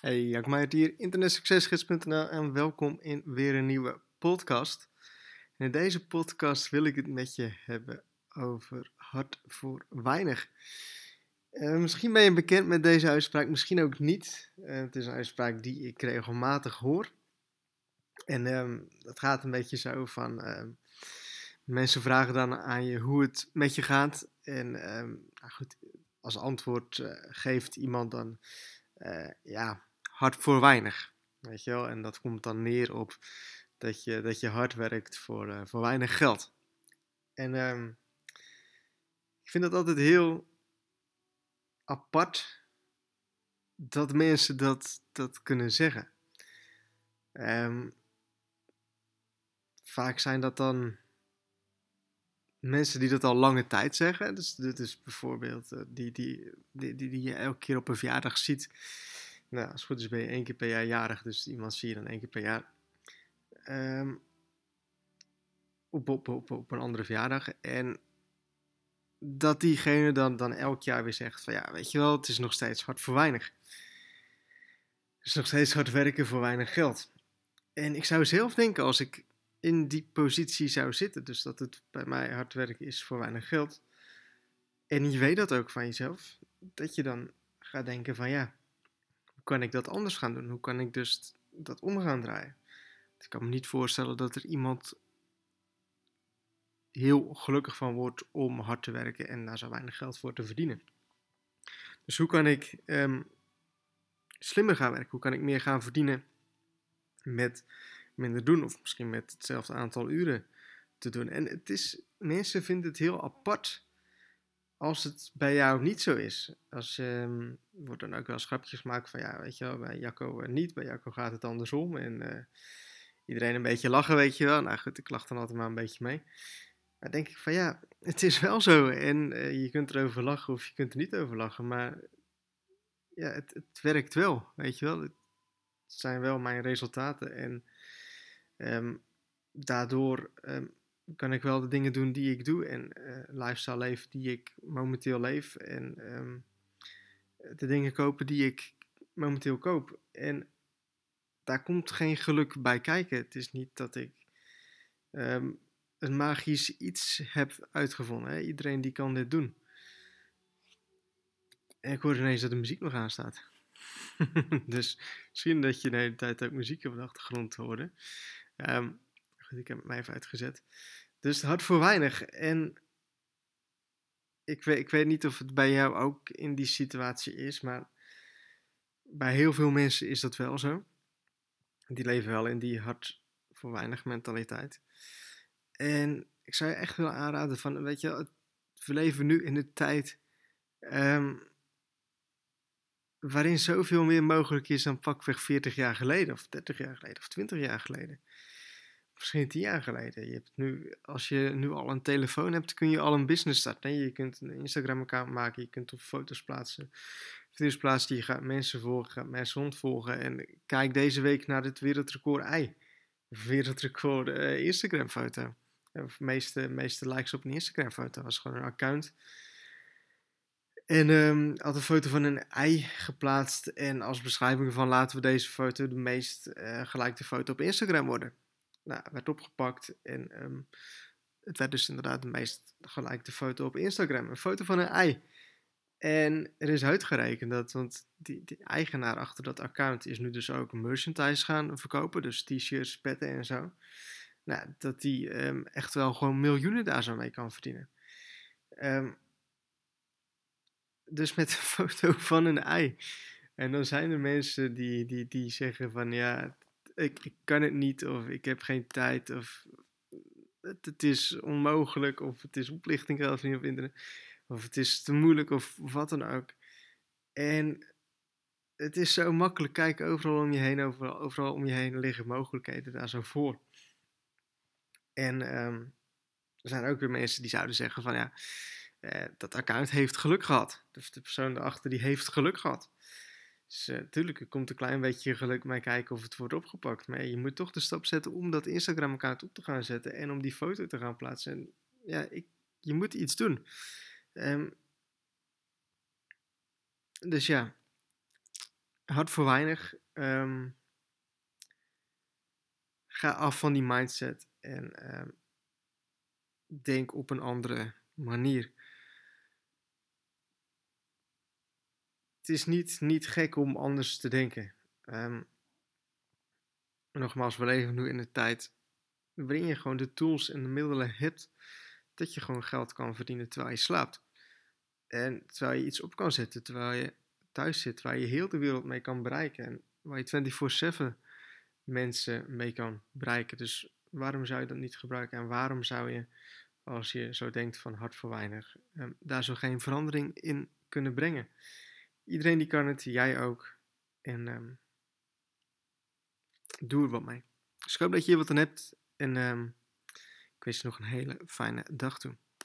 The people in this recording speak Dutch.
Hey, Jack Meijert hier, internetsuccesgids.nl en welkom in weer een nieuwe podcast. En in deze podcast wil ik het met je hebben over hard voor weinig. Uh, misschien ben je bekend met deze uitspraak, misschien ook niet. Uh, het is een uitspraak die ik regelmatig hoor. En um, dat gaat een beetje zo van... Uh, mensen vragen dan aan je hoe het met je gaat. En nou goed, als antwoord eh, geeft iemand dan... ja, hard voor weinig. Weet je wel? En dat komt dan neer op dat je, dat je hard werkt voor, uh, voor weinig geld. En um, ik vind dat altijd heel apart dat mensen dat, dat kunnen zeggen. Um, vaak zijn dat dan mensen die dat al lange tijd zeggen. Dus is bijvoorbeeld die, die, die, die, die je elke keer op een verjaardag ziet nou, als het goed is ben je één keer per jaar jarig, dus iemand zie je dan één keer per jaar. Op, op, op, op een andere verjaardag. En dat diegene dan, dan elk jaar weer zegt van ja, weet je wel, het is nog steeds hard voor weinig. Het is nog steeds hard werken voor weinig geld. En ik zou zelf denken als ik in die positie zou zitten, dus dat het bij mij hard werken is voor weinig geld. En je weet dat ook van jezelf, dat je dan gaat denken van ja, kan ik dat anders gaan doen? Hoe kan ik dus dat om gaan draaien? Ik kan me niet voorstellen dat er iemand heel gelukkig van wordt om hard te werken en daar zo weinig geld voor te verdienen. Dus hoe kan ik um, slimmer gaan werken? Hoe kan ik meer gaan verdienen met minder doen of misschien met hetzelfde aantal uren te doen? En het is, mensen vinden het heel apart als het bij jou niet zo is, als je, um, wordt dan ook wel schrapjes gemaakt van ja, weet je wel, bij Jacco uh, niet, bij Jacco gaat het andersom. En uh, iedereen een beetje lachen, weet je wel. Nou goed, ik lach dan altijd maar een beetje mee. Maar denk ik van ja, het is wel zo. En uh, je kunt erover lachen of je kunt er niet over lachen. Maar ja, het, het werkt wel, weet je wel. Het zijn wel mijn resultaten. En um, daardoor um, kan ik wel de dingen doen die ik doe en uh, lifestyle leven die ik momenteel leef en um, de dingen kopen die ik momenteel koop. En daar komt geen geluk bij kijken. Het is niet dat ik um, een magisch iets heb uitgevonden. Iedereen die kan dit doen. En ik hoor ineens dat de muziek nog aanstaat. dus misschien dat je de hele tijd ook muziek op de achtergrond hoorde. Goed, ik heb het mij even uitgezet. Dus hard voor weinig. En ik weet, ik weet niet of het bij jou ook in die situatie is, maar bij heel veel mensen is dat wel zo. Die leven wel in die hard voor weinig mentaliteit. En ik zou je echt willen aanraden van, weet je, we leven nu in een tijd um, waarin zoveel meer mogelijk is dan pakweg 40 jaar geleden, of 30 jaar geleden, of 20 jaar geleden misschien tien jaar geleden. Je hebt nu, als je nu al een telefoon hebt, kun je al een business starten. Je kunt een Instagram-account maken, je kunt op foto's plaatsen. Video's plaatsen, je gaat mensen volgen, gaat mensen rondvolgen. En kijk deze week naar het wereldrecord ei. Of wereldrecord uh, Instagram-foto. De meeste, meeste likes op een Instagram-foto was gewoon een account. En um, had een foto van een ei geplaatst. En als beschrijving van laten we deze foto de meest uh, foto op Instagram worden nou, werd opgepakt en um, het werd dus inderdaad de meest gelikte foto op Instagram. Een foto van een ei. En er is uitgerekend dat, want die, die, eigenaar achter dat account is nu dus ook merchandise gaan verkopen, dus t-shirts, petten en zo. Nou, dat die um, echt wel gewoon miljoenen daar zo mee kan verdienen. Um, dus met een foto van een ei. En dan zijn er mensen die, die, die zeggen van ja, ik, ik kan het niet, of ik heb geen tijd, of het, is onmogelijk, of het is oplichting zelfs niet op internet, of het is te moeilijk, of, wat dan ook. En het is zo makkelijk, kijk overal om je heen, overal, overal om je heen liggen mogelijkheden daar zo voor. En um, er zijn ook weer mensen die zouden zeggen van ja, eh, dat account heeft geluk gehad. Dus de persoon erachter die heeft geluk gehad. Dus natuurlijk, uh, er komt een klein beetje geluk mee kijken of het wordt opgepakt. Maar je moet toch de stap zetten om dat Instagram-account op te gaan zetten en om die foto te gaan plaatsen. En ja, ik, je moet iets doen. Um, dus ja, hard voor weinig. Ehm, ga af van die mindset en ehm, denk op een andere manier. Is niet, niet gek om anders te denken. Um, nogmaals, we leven nu in een tijd waarin je gewoon de tools en de middelen hebt dat je gewoon geld kan verdienen terwijl je slaapt. En terwijl je iets op kan zetten, terwijl je thuis zit, waar je heel de wereld mee kan bereiken. En waar je 24/7 mensen mee kan bereiken. Dus waarom zou je dat niet gebruiken? En waarom zou je, als je zo denkt van hard voor weinig, um, daar zo geen verandering in kunnen brengen? Iedereen die kan het, jij ook. En um, doe er wat mee. Dus ik hoop dat je hier wat aan hebt. En um, ik wens je nog een hele fijne dag toe.